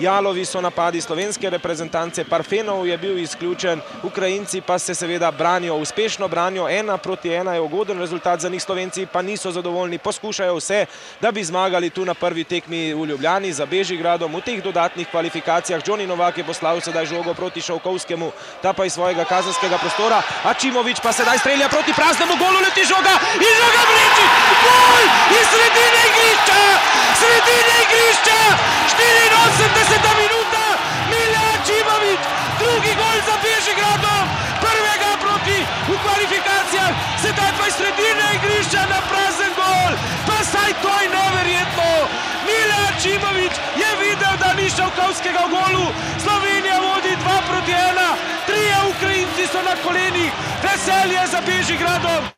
jalovi so napadi slovenske reprezentance, Parfenov je bil izključen, Ukrajinci pa se seveda branijo, uspešno branijo, ena proti ena je ugoden rezultat za njih, Slovenci pa niso zadovoljni, poskušajo vse, da bi zmagali tu na prvi tekmi v Ljubljani za Bežigradom, v teh dodatnih kvalifikacijah. Džoni Novak je poslal sedaj žogo proti Šovkovskemu, ta pa iz svojega kazanskega prostora, Ačimovič pa sedaj strelja proti praznemu golu, leti žoga in žoga vreči, gol iz sredine igrišča, sredine igrišča, 84. drugi gol za Bežigradom, prvega proti v kvalifikacijah, sedaj pa iz sredine igrišča na prazen gol, pa saj to je neverjetno, Mile Ačimovič je videl, da ni Šovkovskega v golu, Slovenija vodi 2 proti 1, trije Ukrajinci so na kolenih, veselje za Bežigradom.